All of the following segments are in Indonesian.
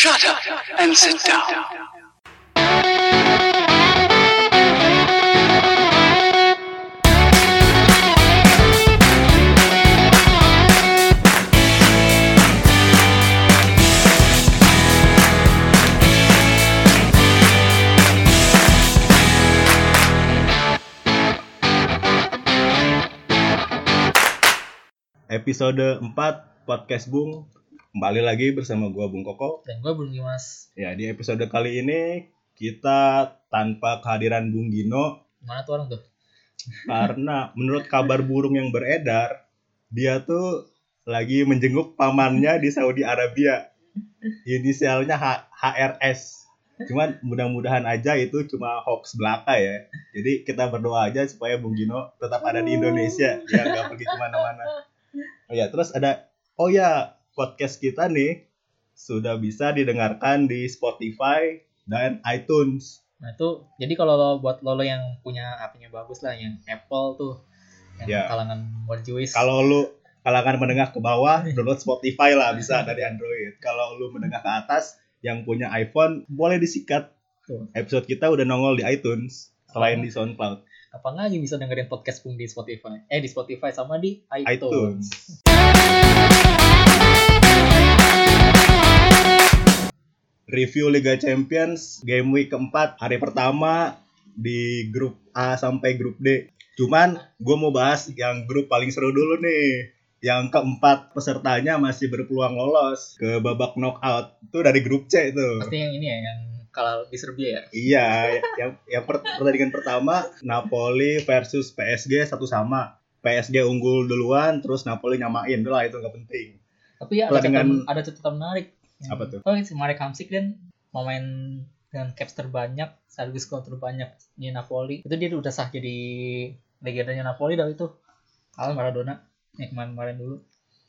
Shut up and sit down. episode 4 podcast Bung kembali lagi bersama gua Bung Koko. Dan gue belum Mas. Ya di episode kali ini kita tanpa kehadiran Bung Gino Mana tuh orang tuh? karena menurut kabar burung yang beredar dia tuh lagi menjenguk pamannya di Saudi Arabia. Inisialnya H- HRS. Cuman mudah-mudahan aja itu cuma hoax belaka ya. Jadi kita berdoa aja supaya Bung Gino tetap ada di Indonesia, ya nggak pergi ke mana-mana. Oh ya, terus ada, oh ya podcast kita nih sudah bisa didengarkan di Spotify dan iTunes. Nah itu jadi kalau lo buat lo, lo yang punya HP-nya bagus lah yang Apple tuh yang Ya. kalangan borjuis. Kalau lu kalangan menengah ke bawah, download Spotify lah bisa dari Android. Kalau lu menengah ke atas yang punya iPhone, boleh disikat. Tuh. Episode kita udah nongol di iTunes selain di SoundCloud. Kapan lagi bisa dengerin podcast pun di Spotify? Eh di Spotify sama di iTunes. iTunes. Review Liga Champions game week keempat hari pertama di grup A sampai grup D. Cuman gue mau bahas yang grup paling seru dulu nih. Yang keempat pesertanya masih berpeluang lolos ke babak knockout. Itu dari grup C itu. Pasti yang ini ya yang kalau di Serbia ya. Iya, yang yang per- pertandingan pertama Napoli versus PSG satu sama. PSG unggul duluan, terus Napoli nyamain. Udah lah itu nggak penting. Tapi ya ada catatan, ada catatan menarik. Yang- Apa tuh? Oh si Marek Hamsik kan pemain dengan caps terbanyak, sekaligus gol terbanyak di Napoli. Itu dia udah sah jadi legendanya Napoli dah itu. Kalah Maradona yang kemarin-kemarin dulu.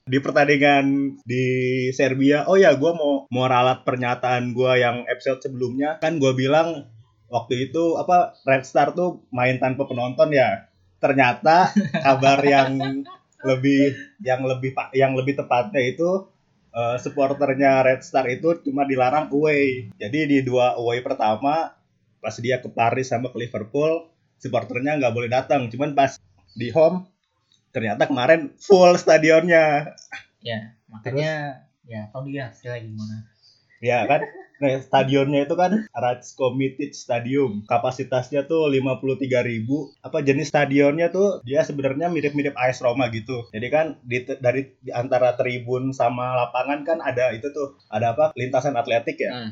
Di pertandingan di Serbia, oh ya gue mau mau ralat pernyataan gue yang episode sebelumnya kan gue bilang waktu itu apa Red Star tuh main tanpa penonton ya. Ternyata kabar yang lebih yang lebih yang lebih tepatnya itu eh, supporternya Red Star itu cuma dilarang away. Jadi di dua away pertama pas dia ke Paris sama ke Liverpool, supporternya nggak boleh datang. Cuman pas di home ternyata kemarin full stadionnya. Ya, makanya ya tau dia hasilnya gimana. Ya kan? Nah, stadionnya itu kan Ratsko Mitic Stadium. Kapasitasnya tuh 53.000 ribu. Apa jenis stadionnya tuh dia sebenarnya mirip-mirip AS Roma gitu. Jadi kan di, dari di antara tribun sama lapangan kan ada itu tuh, ada apa? lintasan atletik ya. Hmm,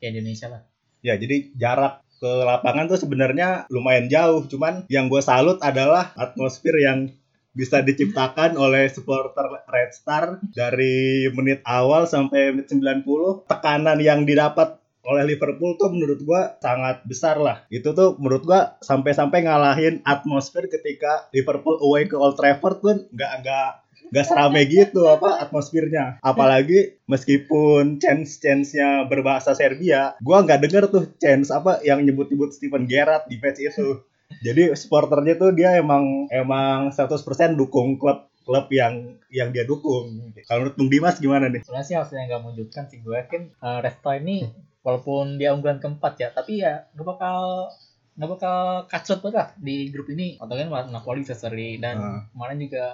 kayak Indonesia lah. Ya, jadi jarak ke lapangan tuh sebenarnya lumayan jauh. Cuman yang gue salut adalah atmosfer yang bisa diciptakan oleh supporter Red Star dari menit awal sampai menit 90. Tekanan yang didapat oleh Liverpool tuh menurut gua sangat besar lah. Itu tuh menurut gua sampai-sampai ngalahin atmosfer ketika Liverpool away ke Old Trafford tuh nggak nggak nggak serame gitu apa atmosfernya. Apalagi meskipun chance-chance-nya berbahasa Serbia, gua nggak denger tuh chance apa yang nyebut-nyebut Steven Gerrard di match itu. Jadi supporternya tuh dia emang emang 100% dukung klub klub yang yang dia dukung. Kalau menurut Bung Dimas gimana nih? Sebenarnya sih hasilnya nggak menunjukkan sih gue yakin uh, Resto ini walaupun dia unggulan keempat ya, tapi ya nggak bakal nggak bakal kacrut banget lah di grup ini. Kan Napoli bisa seri dan Hmm. kemarin juga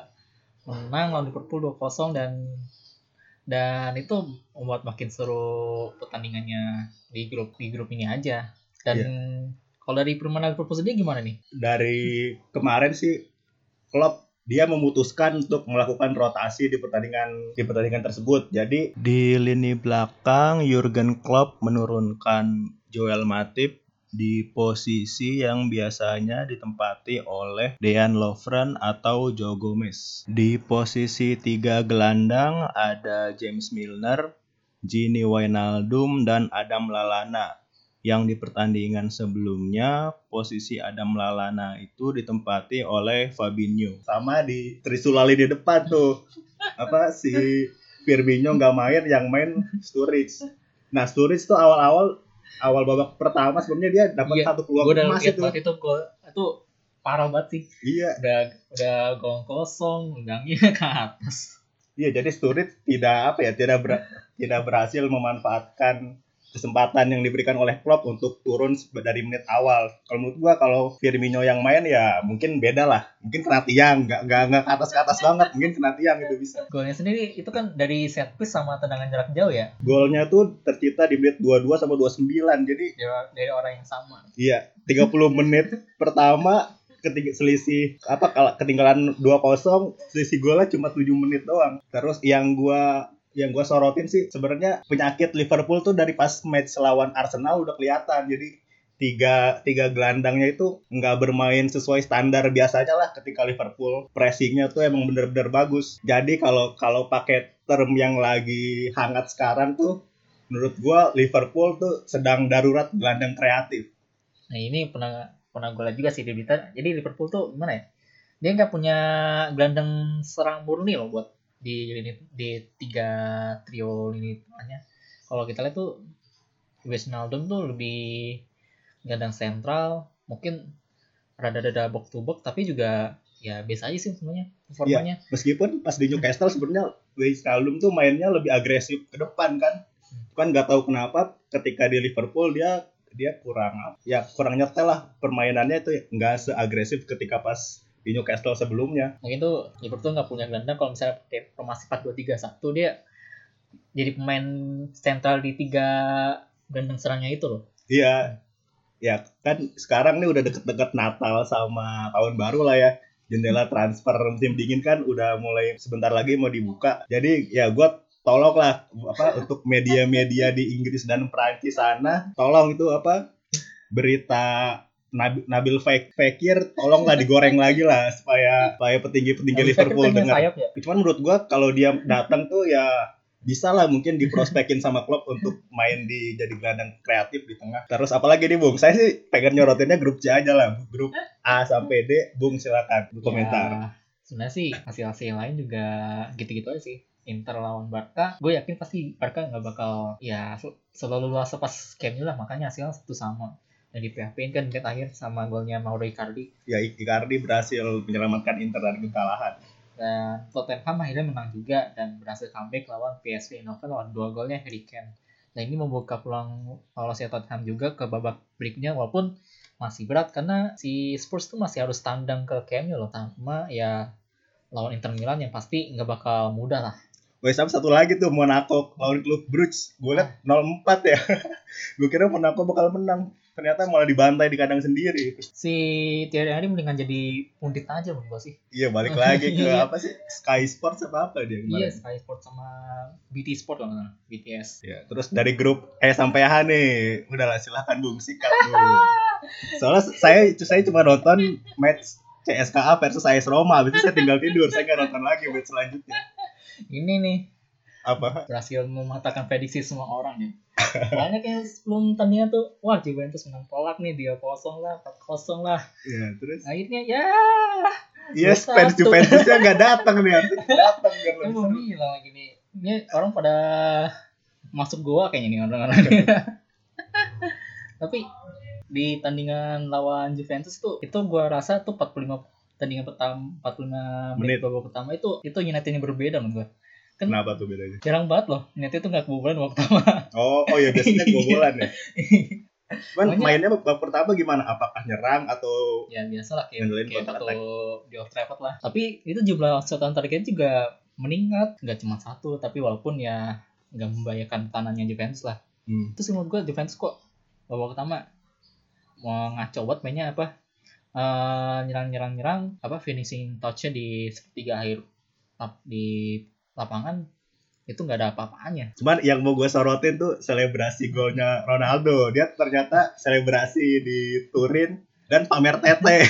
menang lawan Liverpool 2-0 dan dan itu membuat makin seru pertandingannya di grup di grup ini aja. Dan kalau dari permainan Liverpool sendiri gimana nih? Dari kemarin sih klub dia memutuskan untuk melakukan rotasi di pertandingan di pertandingan tersebut. Jadi di lini belakang Jurgen Klopp menurunkan Joel Matip di posisi yang biasanya ditempati oleh Dejan Lovren atau Joe Gomez. Di posisi tiga gelandang ada James Milner, Gini Wijnaldum, dan Adam Lallana yang di pertandingan sebelumnya posisi Adam Lallana itu ditempati oleh Fabinho. Sama di Trisulali di depan tuh. Apa si Firmino nggak main yang main Sturridge. Nah Sturridge tuh awal-awal awal babak pertama sebelumnya dia dapat Iya, satu peluang udah emas itu. banget itu gol itu parah banget sih. iya. Udah udah gol kosong, undangnya ke atas. Iya, jadi Sturridge tidak apa ya, tidak ber- tidak berhasil memanfaatkan kesempatan yang diberikan oleh Klopp untuk turun dari menit awal. Kalau menurut gua kalau Firmino yang main ya mungkin beda lah. Mungkin kena tiang, nggak nggak nggak ke atas ke atas banget, mungkin kena tiang itu bisa. Golnya sendiri itu kan dari set piece sama tendangan jarak jauh ya. Golnya tuh tercipta di menit 22 sama 29. Jadi Dari, dari orang yang sama. iya, 30 menit pertama ketika selisih apa kalau ketinggalan 2-0 selisih golnya cuma 7 menit doang. Terus yang gua yang gua sorotin sih sebenarnya penyakit Liverpool tuh dari pas match lawan Arsenal udah kelihatan. Jadi tiga tiga gelandangnya itu nggak bermain sesuai standar biasanya lah ketika Liverpool pressingnya tuh emang bener-bener bagus. Jadi kalau kalau pakai term yang lagi hangat sekarang tuh menurut gua Liverpool tuh sedang darurat gelandang kreatif. Nah ini pernah pernah gue juga sih di berita. Jadi Liverpool tuh gimana ya? Dia nggak punya gelandang serang murni loh buat di lini di tiga trio lini tengahnya. Kalau kita lihat tuh Wijnaldum tuh lebih gelandang sentral, mungkin rada-rada box to box tapi juga ya biasa aja sih semuanya performanya. meskipun pas di Newcastle sebenarnya Wijnaldum tuh mainnya lebih agresif ke depan kan kan nggak tahu kenapa ketika di Liverpool dia dia kurang ya kurang nyetel lah permainannya itu nggak seagresif ketika pas di Newcastle sebelumnya. Mungkin tuh Liverpool nggak punya gelandang kalau misalnya pakai formasi 4-2-3-1 dia jadi pemain sentral di tiga gelandang serangnya itu loh. iya. Ya kan sekarang nih udah deket-deket Natal sama tahun baru lah ya. Jendela transfer musim dingin kan udah mulai sebentar lagi mau dibuka. Jadi ya gue tolong lah apa untuk media-media di Inggris dan Perancis sana tolong itu apa berita Nabil, Nabil Fek- Fekir tolonglah digoreng lagi lah supaya supaya petinggi-petinggi Liverpool dengar. sayap ya? Cuman menurut gua kalau dia datang tuh ya bisa lah mungkin diprospekin sama klub untuk main di jadi gelandang kreatif di tengah. Terus apalagi nih Bung, saya sih pengen nyorotinnya grup C aja lah, grup A sampai D. Bung silakan komentar. Ya, sebenarnya sih hasil-hasil lain juga gitu-gitu aja sih. Inter lawan Barca, gue yakin pasti Barca nggak bakal ya sel- selalu luas pas Camp Nou lah makanya hasilnya satu sama. Dan di PHP kan menit akhir sama golnya Mauro Icardi Ya Icardi berhasil menyelamatkan Inter dari kekalahan. dan Tottenham akhirnya menang juga dan berhasil comeback lawan PSV Eindhoven lawan dua golnya Harry Kane. Nah ini membuka peluang lolosnya Tottenham juga ke babak berikutnya walaupun masih berat karena si Spurs tuh masih harus tandang ke Nou loh sama ya lawan Inter Milan yang pasti nggak bakal mudah lah. Wes sama satu lagi tuh Monaco lawan klub Bruges. Gue liat 0-4 ya. gue kira Monaco bakal menang. Ternyata malah dibantai di kandang sendiri. Si Thierry Henry mendingan jadi pundit aja menurut gua sih. Iya balik lagi ke Iya. apa sih Sky Sports apa apa dia Iya, kemarin. Sky Sport sama BT Sport kalau nggak BTS. Ya, terus dari grup E sampai H nih, udahlah silahkan Bung sikat Bung. Soalnya saya saya cuma nonton match CSKA versus AS Roma, habis itu saya tinggal tidur, saya nggak nonton lagi match selanjutnya. Ini nih Apa? berhasil mematahkan prediksi semua orang ya. Banyak yang sebelum tandingan tuh, wah Juventus menang telak nih, 3-0 lah, 4-0 lah. Iya, terus Akhirnya ya, iya Satu. fans Juventusnya nggak datang nih, datang kan seru. bilang lagi nih. Ini orang pada masuk goa kayaknya nih orang-orang. Tapi di tandingan lawan Juventus tuh, itu gua rasa tuh 45 tandingan pertama 45 menit Menit. babak pertama itu itu United yang berbeda menurut gua. Kan Kenapa tuh bedanya? jarang banget loh United tuh nggak kebobolan babak pertama. Oh, oh ya biasanya kebobolan ya. Cuman mainnya babak pertama gimana? Apakah nyerang atau ya biasa lah kayak, kayak waktu di Old Trafford lah tapi itu jumlah shot on target juga meningkat nggak cuma satu tapi walaupun ya nggak membahayakan tangannya Juventus lah Hmm. itu sih menurut gue Juventus kok babak pertama mau ngaco banget mainnya apa Eh, nyerang-nyerang-nyerang apa finishing touch-nya di sepertiga akhir di lapangan itu nggak ada apa-apanya Cuman yang mau gue sorotin tuh selebrasi golnya Ronaldo. Dia ternyata selebrasi di Turin dan pamer tete.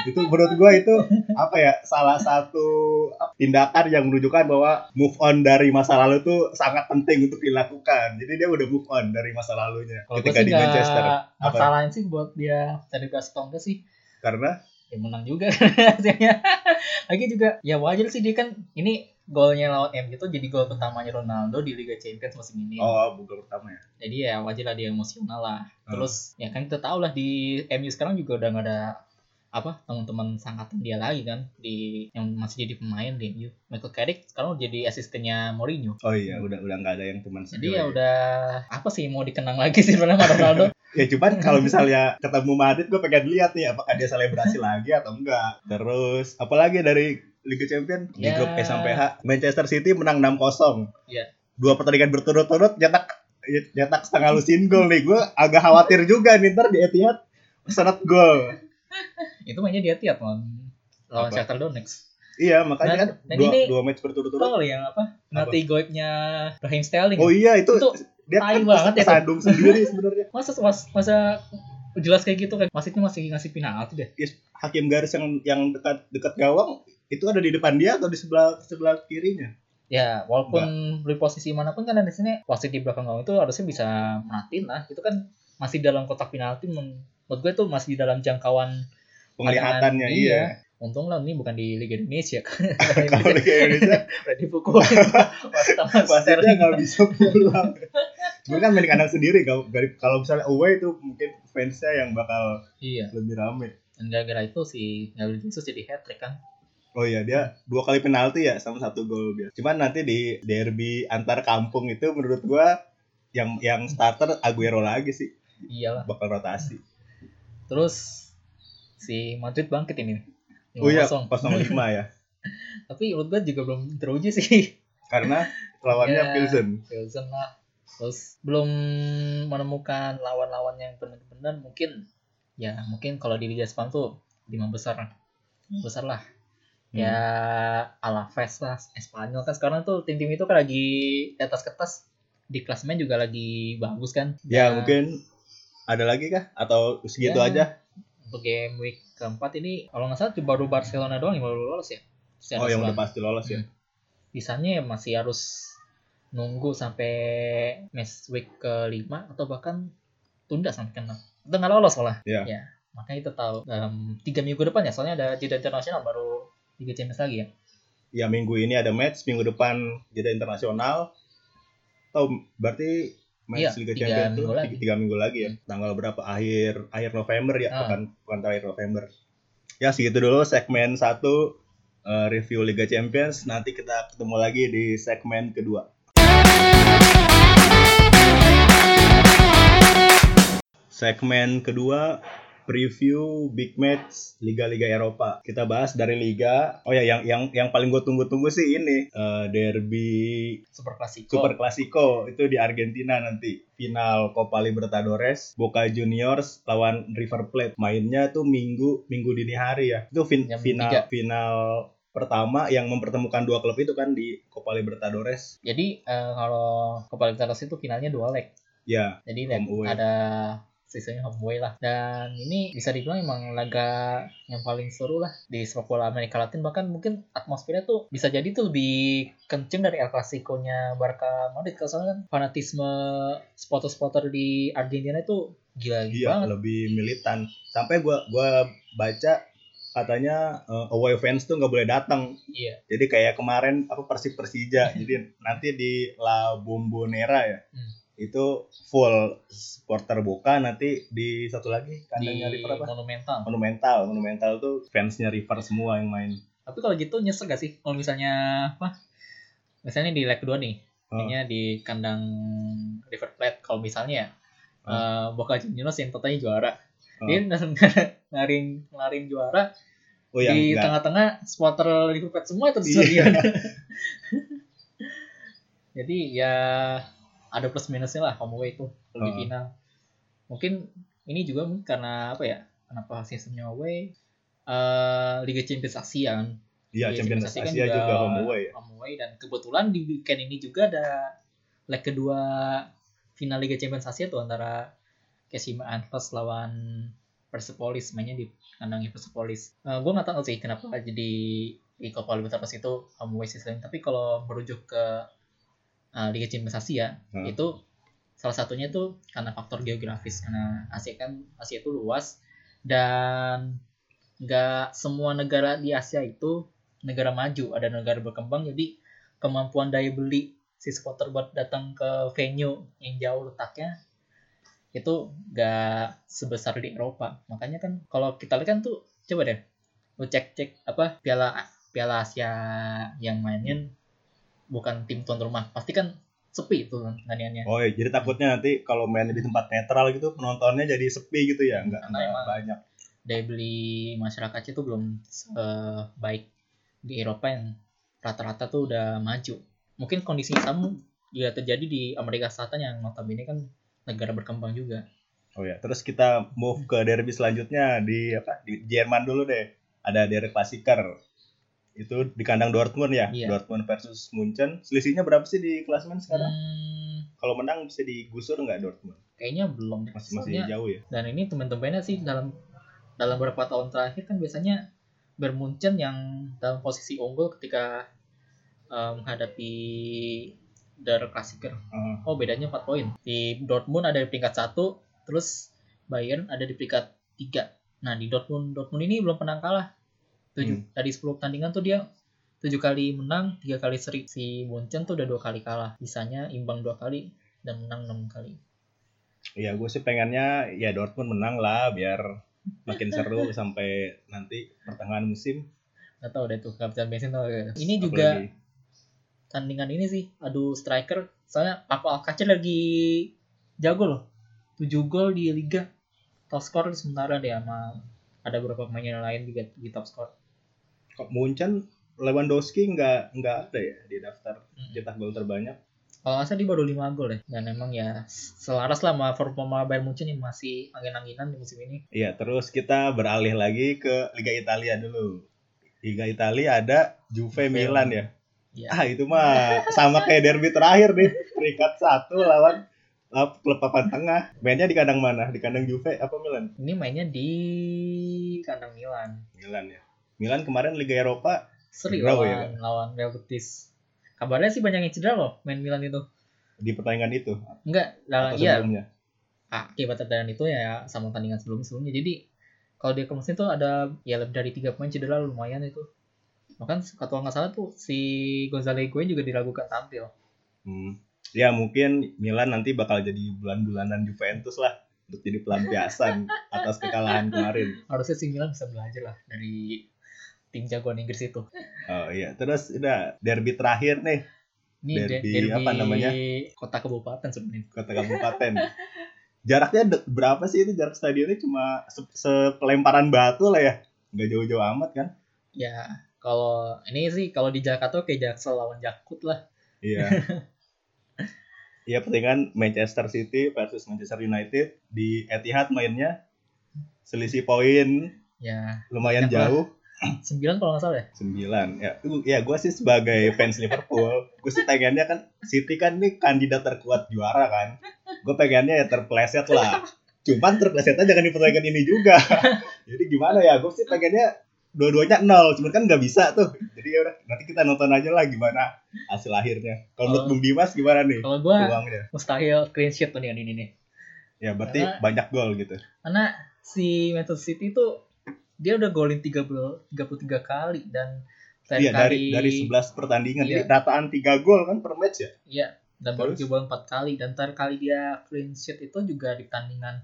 itu menurut gue itu apa ya salah satu tindakan yang menunjukkan bahwa move on dari masa lalu tuh sangat penting untuk dilakukan. Jadi dia udah move on dari masa lalunya gue ketika di Manchester. Apa? masalahin sih buat dia selebrasi atau enggak sih Karena ya menang juga hasilnya. Lagi juga ya wajar sih dia kan ini golnya lawan MU itu jadi gol pertamanya Ronaldo di Liga Champions musim ini. oh bukan pertama ya. Jadi ya wajar lah dia emosional lah. Hmm. Terus ya kan kita tahu lah di MU sekarang juga udah nggak ada apa teman-teman sangkatan dia lagi kan di yang masih jadi pemain di MU. Michael Carrick sekarang jadi asistennya Mourinho. Oh iya, udah udah nggak ada yang teman Jadi ya udah apa sih mau dikenang lagi sih sebenarnya Ronaldo? Ya cuman kalau misalnya ketemu Madrid gue pengen lihat nih apakah dia selebrasi lagi atau enggak. Terus apalagi dari Liga Champion di Ya. grup E sampai H Manchester City menang 6-0. Iya. Dua pertandingan berturut-turut nyetak nyetak setengah lusin gol nih. Gue agak khawatir juga nih ntar di Etihad seret gol. Itu mainnya dia tiap lawan lawan? Shakhtar Donetsk. Iya makanya Dan- kan dan dua, ini- dua match berturut-turut. Tahu yang apa? Nanti goibnya Raheem Sterling. Oh iya itu, Itu dia kan banget ya, kesandung sendiri sebenarnya. masa mas, masa jelas kayak gitu kan wasitnya masih ngasih penalti deh Hakim garis yang yang dekat dekat gawang itu ada di depan dia atau di sebelah sebelah kirinya? ya walaupun di posisi mana pun kan di sini wasit di belakang gawang itu harusnya bisa matiin lah itu kan masih dalam kotak penalti men- menurut gue itu masih di dalam jangkauan Penglihatannya pandangan, iya. untung lah ini bukan di Liga Indonesia kan Kalau di Indonesia udah dipukulin wasit sama wasitnya Sterling. nggak bisa pulang. Cuma kan main kandang sendiri kalau misalnya away itu mungkin fansnya yang bakal iya lebih rame. dan gara-gara itu si Gabriel Jesus jadi hat trick kan Oh iya dia dua kali penalti ya sama satu gol biasa. Cuman nanti di derby antar kampung itu menurut gua yang yang starter Aguero lagi sih iyalah bakal rotasi. Terus si Madrid bangkit ini Oh iya 5-0. 05 ya. tapi menurut gue juga belum teruji sih Karena lawannya Ya. Pilsen. Pilsen lah terus belum menemukan lawan-lawan yang benar-benar mungkin ya mungkin kalau di Liga Spanyol tuh lima besar besar lah Hmm. ya Alaves lah Espanyol kan sekarang tuh tim-tim itu kan lagi di atas kertas di klasemen juga lagi bagus kan Ya, Dan mungkin ada lagi kah atau segitu Ya. aja? untuk game week keempat ini kalau nggak salah cuma baru Barcelona doang yang baru lolos ya Secara Oh, yang udah pasti lolos ya. Hmm. sisanya ya masih harus nunggu sampai match week kelima atau bahkan tunda sampai ke enam itu nggak lolos malah Iya. ya makanya kita tahu dalam tiga minggu depan ya soalnya ada jeda internasional baru Liga Champions lagi ya Ya minggu ini ada match, minggu depan jeda internasional. Atau berarti match Iya, Liga tiga Champions itu tiga, tiga minggu lagi ya. Tanggal berapa? Akhir akhir November ya, Ah. pekan pekan terakhir November. Ya segitu dulu segmen satu eh, review Liga Champions. Nanti kita ketemu lagi di segmen kedua. Segmen kedua preview big match liga-liga Eropa. Kita bahas dari liga. Oh ya, yang yang yang paling gue tunggu-tunggu sih ini eh, derby Super Clasico Super Clasico itu di Argentina nanti. Final Copa Libertadores Boca Juniors lawan River Plate. Mainnya tuh minggu minggu dini hari ya. Itu fin- Jam final tiga. final pertama yang mempertemukan dua klub itu kan di Copa Libertadores. jadi eh, kalau Copa Libertadores itu finalnya dua leg Ya, jadi leg away. ada sisanya home away lah dan ini bisa dibilang emang laga yang paling seru lah di sepak bola Amerika Latin bahkan mungkin atmosfernya tuh bisa jadi tuh lebih kenceng dari El Clasico-nya Barca Madrid kalau soalnya kan fanatisme supporter-supporter di Argentina itu gila iya banget lebih militan. Sampai gua gua baca katanya eh, away fans tuh nggak boleh datang. iya Jadi kayak kemarin apa Persib Persija. Jadi nanti di La Bombonera ya. Hmm. Itu full supporter Boca nanti di satu lagi di kandangnya River apa? monumental Monumental. Monumental tuh fansnya River semua yang main. tapi kalau gitu nyesek gak sih kalau misalnya apa misalnya di leg kedua nih Oh. Ininya di kandang River Plate kalau misalnya ya eh, Boca Juniors yang totalnya juara Oh. dia ngaring ngaring juara Oh di enggak. tengah-tengah supporter River Plate semua itu di Iya. stadion jadi ya ada plus minusnya lah home away itu Oh. final mungkin ini juga mungkin karena apa ya kenapa sistemnya away eh Liga Champions Asia kan Iya Champions Asia kan Asia juga home away ya. home away dan kebetulan di weekend ini juga ada leg kedua final Liga Champions Asia tuh antara Kashima Antlers lawan Persepolis mainnya di kandangnya Persepolis. Uh, gue nggak tahu sih kenapa jadi di Copa Libertadores itu home away system. Tapi kalau merujuk ke uh, Liga Champions Asia. Hmm. itu salah satunya tuh karena faktor geografis karena Asia kan Asia itu luas. Dan nggak semua negara di Asia itu negara maju ada negara berkembang. Jadi kemampuan daya beli si supporter buat datang ke venue yang jauh letaknya itu nggak sebesar di Eropa. Makanya kan kalau kita lihat kan tuh coba deh lu cek cek apa piala piala Asia yang mainin bukan tim tuan rumah pasti kan sepi itu tandingannya Oh iya, jadi takutnya nanti kalau mainnya di tempat netral gitu penontonnya jadi sepi gitu ya, nggak Karena nggak banyak. daya beli masyarakat itu belum eh, baik di Eropa yang rata-rata tuh udah maju mungkin kondisi sama juga terjadi di Amerika Selatan yang notabene kan negara berkembang juga Oh ya, terus kita move ke derby selanjutnya di apa? Di Jerman dulu deh. Ada derby klasiker. Itu di kandang Dortmund ya, Iya. Dortmund versus Munchen. Selisihnya berapa sih di klasemen sekarang? Hmm, Kalau menang bisa digusur nggak Dortmund? kayaknya belum. Masih masih Soalnya- jauh ya. dan ini teman-temannya sih dalam dalam beberapa tahun terakhir kan biasanya Bermunchen yang dalam posisi unggul ketika eh, menghadapi Der Klassiker. Heeh. Oh bedanya 4 poin. Di Dortmund ada di peringkat satu, terus Bayern ada di peringkat 3. Nah di Dortmund Dortmund ini belum pernah kalah. Tujuh Hmm. dari 10 pertandingan tuh dia tujuh kali menang, tiga kali seri. Si Munchen tuh udah dua kali kalah. Sisanya imbang dua kali dan menang enam kali. Iya, gue sih pengennya ya Dortmund menang lah biar makin seru sampai nanti pertengahan musim. Gak tau deh tuh kehabisan bensin gak? Ini juga Apalagi- tandingan ini sih adu striker soalnya Paco Alcacer lagi jago loh 7 gol di liga top skor sementara dia sama ada beberapa pemain lain juga di top skor kok Munchen Lewandowski nggak nggak ada ya di daftar cetak gol terbanyak. kalau nggak salah dia baru 5 gol ya dan emang ya selaras lah sama performa Bayern Munchen yang masih angin-anginan di musim ini Iya, terus kita beralih lagi ke Liga Italia dulu. Liga Italia ada Juve. Milan ya. Iya. Ah itu mah sama kayak derby terakhir nih, peringkat satu lawan uh, klub papan tengah. Mainnya di kandang mana? Di kandang Juve apa Milan? ini mainnya di kandang Milan Milan ya. Milan kemarin Liga Eropa seri Draw lawan ya, lawan Real Betis kabarnya sih banyak yang cedera loh main Milan itu di pertandingan itu enggak atau iya sebelumnya. akibat terdadan itu ya sama tandingan sebelum-sebelumnya. Jadi kalau dia kemarin itu ada ya lebih dari tiga pemain cedera lumayan itu. Bahkan kalau nggak salah tuh si Gonzalo Higuain juga diragukan tampil. Hmm. Ya mungkin Milan nanti bakal jadi bulan-bulanan Juventus lah untuk jadi pelampiasan atas kekalahan kemarin. Harusnya si Milan bisa belajar lah dari tim jagoan Inggris itu. Oh iya, terus udah derby terakhir nih Ini de- Derby apa namanya? Kota kabupaten sebenarnya. kota kabupaten. Jaraknya de- berapa sih itu jarak stadionnya cuma se- sepelemparan batu lah ya. Nggak jauh-jauh amat kan? Ya kalau ini sih kalau di Jakarta kayak Jaksel lawan Jakut lah. Iya. Iya pertandingan Manchester City versus Manchester United di Etihad mainnya selisih poin Ya lumayan jauh 9 kalau nggak salah ya. 9 ya. Tuh, ya gue sih sebagai fans Liverpool gue sih pengennya kan City kan nih kandidat terkuat juara kan. Gue pengennya ya terpleset lah. Cuman terplesetnya jangan di pertandingan ini juga. Jadi gimana ya gue sih pengennya dua-duanya nol cuman kan nggak bisa tuh. Jadi ya udah nanti kita nonton aja lah gimana hasil akhirnya. Kalau menurut. Bung Dimas gimana nih Kalau gua peluangnya? mustahil clean sheet tuh nih ini nih. ya berarti Karena- banyak gol gitu. Karena si Manchester City itu dia udah golin 30 33 kali dan iya dari kali dari 11 pertandingan. Iya. jadi rataan 3 gol kan per match ya? Iya dan baru jebol 4 kali. Dan terakhir kali dia clean sheet itu juga di pertandingan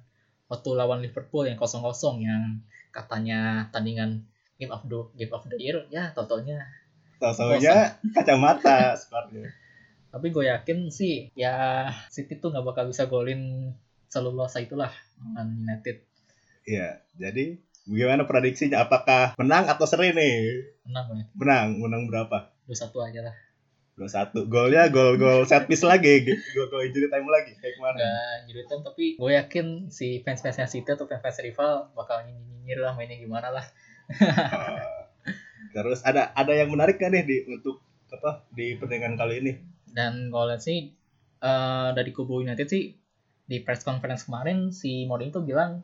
waktu lawan Liverpool yang 0-0 yang katanya tandingan game of the game of the year. Ya totalnya Tahu-taunya kacamata skornya. Tapi gue yakin sih ya City tuh nggak bakal bisa golin selulosa itulah dengan United. Iya, jadi gimana prediksinya? Apakah menang atau seri nih? menang ya Menang, menang berapa? 2-1 aja lah 2-1. Golnya gol-gol set piece lagi, gol-gol injury time lagi kayak kemarin. nggak nyulitin tapi gue yakin si fans fansnya City atau fans fans rival bakal nyinyir lah mainnya gimana lah Uh, terus ada ada yang menarik kan nih di untuk apa di pertandingan kali ini? dan lihat sih eh, dari kubu United sih di press conference kemarin si Mourinho tuh bilang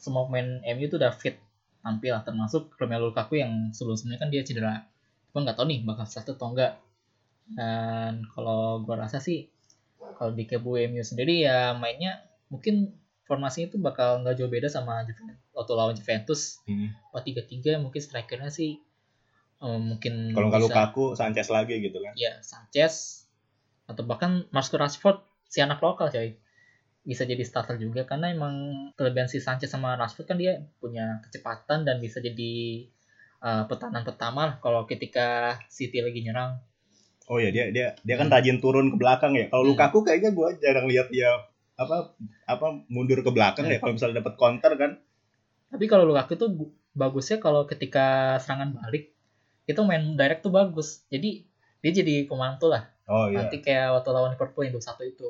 semua pemain MU tuh udah fit tampil termasuk Romelu Lukaku yang sebelum-sebelumnya kan dia cedera. Cuma nggak tahu nih bakal satu atau enggak. Dan kalau gue rasa sih kalau di kubu MU sendiri ya mainnya mungkin formasinya itu bakal nggak jauh beda sama waktu lawan Juventus. Hmm. 4-3-3 mungkin strikernya sih eh, mungkin Kalau nggak Lukaku, Sanchez lagi gitu kan? ya Sanchez atau bahkan Marcus Rashford si anak lokal coy bisa jadi starter juga karena emang kelebihan si Sanchez sama Rashford kan dia punya kecepatan dan bisa jadi uh, pertahanan pertama lah kalau ketika City lagi nyerang. Oh ya dia dia dia kan rajin turun ke belakang ya. Kalau Hmm. Lukaku kayaknya gue jarang lihat dia apa apa mundur ke belakang ya kalau misalnya dapat counter kan. Tapi kalau Lukaku tuh gu- bagusnya kalau ketika serangan balik itu main direct tuh bagus. Jadi dia jadi pemantul lah. Oh iya. Nanti kayak waktu lawan Liverpool yang 2-1 itu.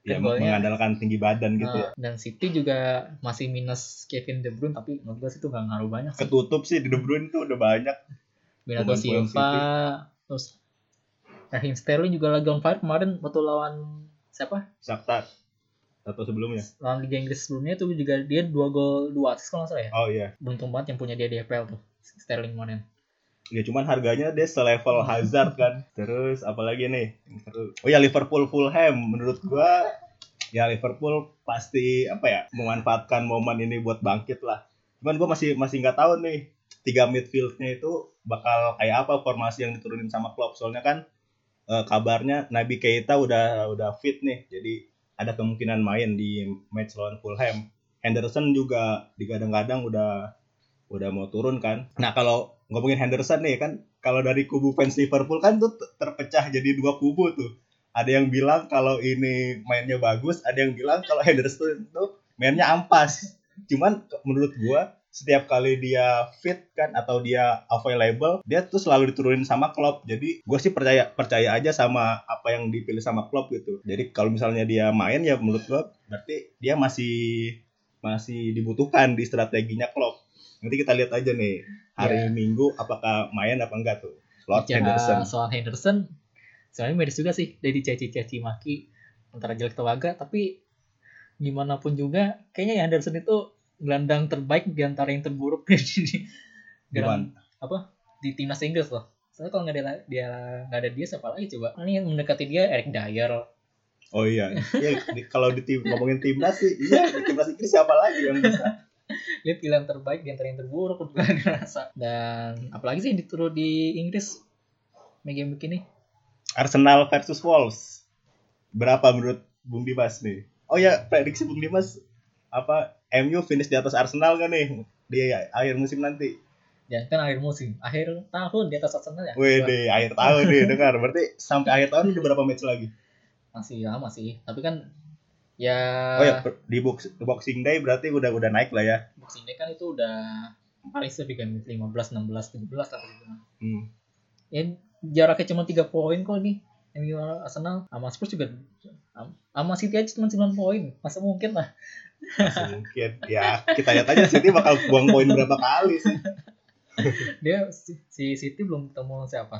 Ya, golnya- mengandalkan tinggi badan gitu ya. Nah, dan City juga masih minus Kevin De Bruyne tapi menurut gue sih itu gak ngaruh banyak sih. Ketutup sih De Bruyne tuh udah banyak. Bernardo Silva terus Raheem Sterling juga lagi on fire kemarin waktu lawan siapa? Shakhtar atau sebelumnya. Lawan Liga Inggris sebelumnya itu juga dia dua gol dua assist kalau nggak salah ya. Oh iya. Beruntung banget yang punya dia di EPL tuh Sterling kemarin. Ya cuman harganya dia selevel Hazard kan. Terus apalagi nih? Oh ya Liverpool Fulham menurut gua ya Liverpool pasti apa ya memanfaatkan momen ini buat bangkit lah. Cuman gua masih masih nggak tahu nih tiga midfieldnya itu bakal kayak apa formasi yang diturunin sama Klopp. Soalnya kan eh, kabarnya Nabi Keita udah udah fit nih. Jadi ada kemungkinan main di match lawan Fulham. Henderson juga digadang-gadang udah udah mau turun kan. Nah kalau ngomongin Henderson nih kan kalau dari kubu fans Liverpool kan tuh ter- terpecah jadi dua kubu tuh. Ada yang bilang kalau ini mainnya bagus, ada yang bilang kalau Henderson itu mainnya ampas. Cuman menurut gua setiap kali dia fit kan atau dia available, dia tuh selalu diturunin sama Klopp. Jadi gua sih percaya percaya aja sama apa yang dipilih sama Klopp gitu. Jadi kalau misalnya dia main ya menurut gua berarti dia masih masih dibutuhkan di strateginya Klopp. Nanti kita lihat aja nih hari Ya. Minggu apakah main apa enggak tuh. Lord Bicara Henderson. soal Henderson sebenarnya miris juga sih dari caci-caci maki antara jelek atau agak tapi gimana pun juga kayaknya ya Henderson itu gelandang terbaik di antara yang terburuk di gelandang apa di timnas Inggris loh. Soalnya kalau nggak ada dia nggak ada dia siapa lagi coba? Ini yang mendekati dia Eric Dyer. Oh iya. Iya, di- kalau di tim ngomongin timnas sih, iya di timnas Inggris siapa lagi yang bisa? Dia pilihan terbaik di antara yang terburuk gue ngerasa. Dan apalagi sih yang dituruh di Inggris game begini. Arsenal versus Wolves. Berapa menurut Bung Dimas nih? Oh ya, prediksi Bung Dimas apa MU finish di atas Arsenal kan nih di akhir musim nanti? Dan kan akhir musim, akhir tahun di atas Arsenal ya. Deh, akhir tahun nih dengar. Berarti sampai akhir tahun udah berapa match lagi? Masih lama sih, tapi kan ya Oh ya, di box, Boxing Day berarti udah udah naik lah ya. Boxing Day kan itu udah paling di game 15, 16, 17 lah gitu. Hmm. Ya jaraknya cuma 3 poin kok nih. MU Arsenal sama Spurs juga sama City aja cuma 9 poin. Masa mungkin lah. Masih mungkin. Ya, kita lihat aja City bakal buang poin berapa kali sih. Dia si, si City belum ketemu siapa?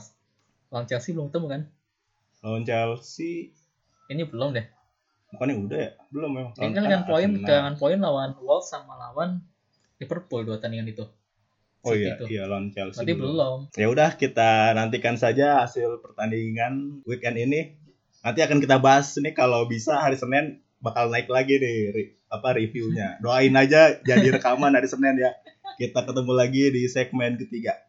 Lawan Chelsea belum ketemu kan? Lawan Chelsea Ini belum deh. Bukannya udah ya? Belum memang. Kan Lawan dengan poin dengan poin lawan Wolves sama lawan Liverpool dua tandingan itu. Oh City iya, itu. iya lawan Chelsea. Berarti dulu. belum. Ya udah kita nantikan saja hasil pertandingan weekend ini. Nanti akan kita bahas nih kalau bisa hari Senin bakal naik lagi nih re- apa reviewnya. Doain aja jadi rekaman hari Senin ya. Kita ketemu lagi di segmen ketiga.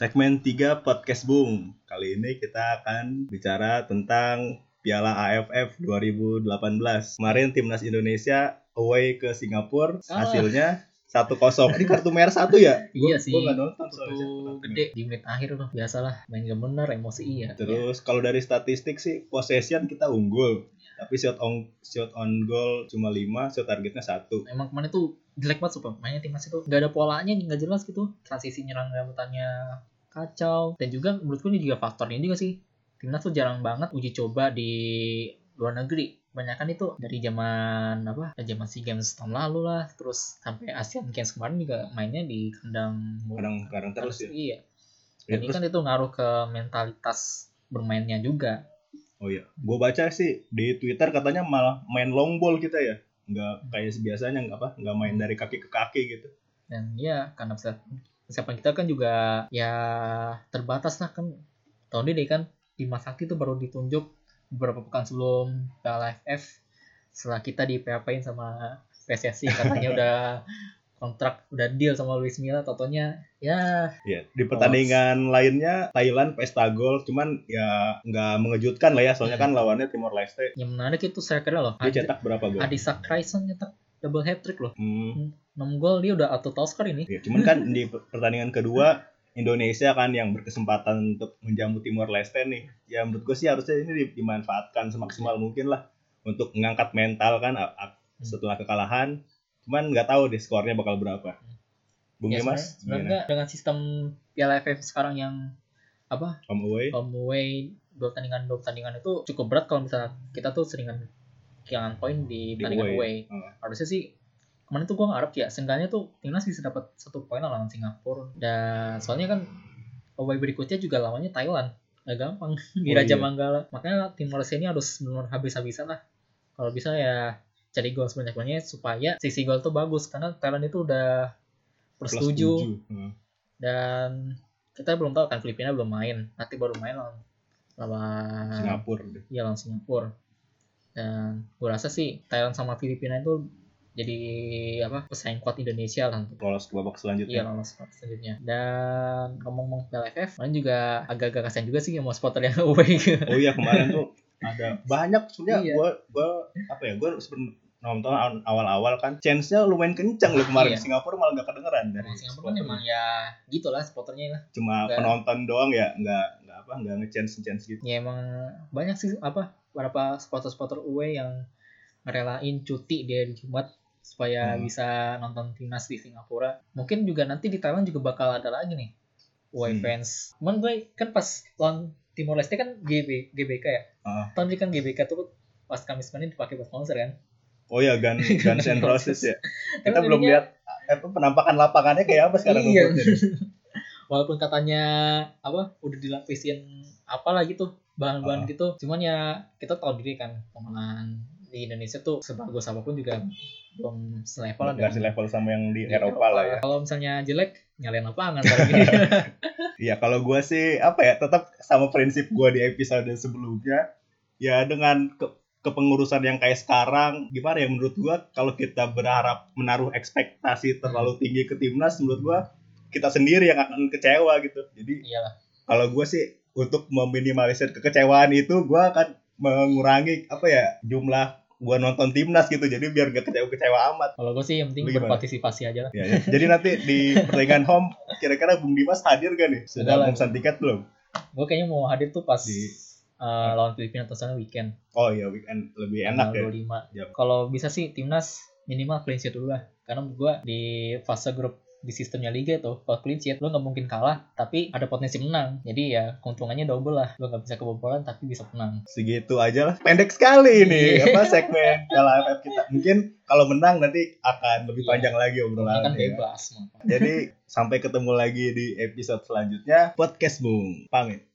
Segmen 3 Podcast Bung. Kali ini kita akan bicara tentang Piala AFF 2018. Kemarin timnas Indonesia away ke Singapura, Ah. hasilnya 1-0. Ini kartu merah satu ya? Gua- Iya sih. Gua nggak nonton soalnya. Gede di menit akhir tuh. Biasalah main gak bener emosi iya. Terus kalau dari statistik sih possession kita unggul. Tapi shot on shot on goal cuma 5, shot targetnya 1. emang kemarin tuh jelek banget sumpah. Mainnya timnas itu nggak ada polanya nggak jelas gitu. Transisi nyerang rambutannya kacau. Dan juga menurutku ini juga faktornya juga sih. Timnas tuh jarang banget uji coba di luar negeri. Kebanyakan itu dari zaman apa? Zaman sea games tahun lalu lah. Terus sampai Asian Games kemarin juga mainnya di kandang Kadang-kadang terus ya. iya. Ya, dan ini terus? kan itu ngaruh ke mentalitas bermainnya juga. Oh iya, gue baca sih di Twitter katanya malah main long ball kita ya, nggak kayak biasanya nggak apa, nggak main dari kaki ke kaki gitu. dan ya karena persiapan kita kan juga ya terbatas lah kan tahun ini kan Dimas Sakti itu baru ditunjuk beberapa pekan sebelum Piala AFF setelah kita di PHP-in sama PSSI katanya udah kontrak udah deal sama Luis Milla totonya ya Ya, di pertandingan lainnya Thailand pesta gol, cuman ya nggak mengejutkan lah ya, soalnya kan lawannya Timor Leste. yang menarik itu saya kira loh Dia Adi, cetak berapa gol? Adisa Kraisen nyetak double hat trick loh Hmm, 6 gol dia udah auto task ini ya, cuman kan di pertandingan kedua Indonesia kan yang berkesempatan untuk menjamu Timor Leste nih. Ya menurut gue sih harusnya ini di- dimanfaatkan semaksimal mungkin lah untuk mengangkat mental kan a- setelah kekalahan. Cuman nggak tahu deh skornya bakal berapa. Bung ya sebenarnya sebenarnya dengan sistem Piala AFF sekarang yang apa home away. home away dua pertandingan dua pertandingan itu cukup berat kalau misalnya kita tuh seringan kehilangan poin di Di pertandingan away. away. Oh. Harusnya sih kemarin tuh gua ngarep ya seenggaknya tuh timnas bisa dapat satu poin lawan Singapura dan soalnya kan away berikutnya juga lawannya Thailand nggak gampang di Oh, Raja iya. Manggala makanya tim Malaysia ini harus benar habis-habisan lah kalau bisa ya cari gol sebanyak-banyaknya supaya sisi gol tuh bagus. Karena Thailand itu udah Plus. Hmm. dan kita belum tahu kan Filipina belum main. Nanti baru main lawan lawan Singapura iya lawan Singapura. Dan gue rasa sih Thailand sama Filipina itu jadi apa pesaing kuat Indonesia lah untuk lolos ke babak iya selanjutnya. lolos ke selanjutnya. Dan ngomong-ngomong PLFF kemarin juga agak-agak kasihan juga sih sama spotter yang away. Oh iya kemarin tuh ada banyak sebenarnya Iya. gua gua apa ya gua seben- nonton aw- awal-awal kan chance-nya lumayan kencang loh kemarin Iya. Singapura malah nggak kedengeran dari Singapura kan emang ya gitulah spotternya lah cuma Nggak. penonton doang ya nggak nggak apa nggak ngechance chance gitu ya emang banyak sih apa beberapa spotter-spotter away yang ngerelain cuti di hari Jumat supaya Hmm. bisa nonton timnas di Singapura. Mungkin juga nanti di Thailand juga bakal ada lagi nih away Hmm. fans. Cuman gue kan pas lawan Timor Leste kan GB, GBK ya. Ah. Tahun ini kan GBK tuh pas Kamis kemarin dipakai buat sponsor kan. oh ya Gun, Guns N' Roses ya kita Tapi belum lihat apa penampakan lapangannya kayak apa sekarang Iya. Walaupun katanya apa udah dilapisin apalah gitu bahan-bahan Ah. gitu. Cuman ya kita tahu diri kan pengalaman di Indonesia tuh sebagus apa pun juga belum selevel lah nggak dengan selevel sama yang di di Eropa lah ya Kalau misalnya jelek, nyalain lapangan baru Iya kalau gue sih apa ya tetap sama prinsip gue di episode sebelumnya ya dengan ke kepengurusan yang kayak sekarang gimana ya menurut gue kalau kita berharap menaruh ekspektasi terlalu tinggi ke timnas menurut gue kita sendiri yang akan kecewa gitu jadi Iyalah. kalau gue sih untuk meminimalisir kekecewaan itu gue akan mengurangi apa ya jumlah gue nonton timnas gitu jadi biar gak kecewa-kecewa amat Kalau gue sih yang penting berpartisipasi aja lah. ya, ya. jadi nanti di pertandingan home kira-kira Bung Dimas hadir gak nih Sudah memesan tiket belum Gue kayaknya mau hadir tuh pas Di- uh, lawan Filipina atau sana weekend. Oh iya weekend lebih enak ya. tanggal 25. Yap. Kalau bisa sih timnas minimal clean sheet dulu lah. Karena gue di fase grup di sistemnya liga itu kalau clean sheet lo nggak mungkin kalah tapi ada potensi menang jadi ya keuntungannya double lah lo nggak bisa kebobolan tapi bisa menang Segitu aja lah. Pendek sekali ini Iya. apa segmen AFF kita. Mungkin kalau menang nanti akan lebih Iya. panjang lagi obrolan. kan bebas mau. Jadi sampai ketemu lagi di episode selanjutnya podcast Bung. Pamit.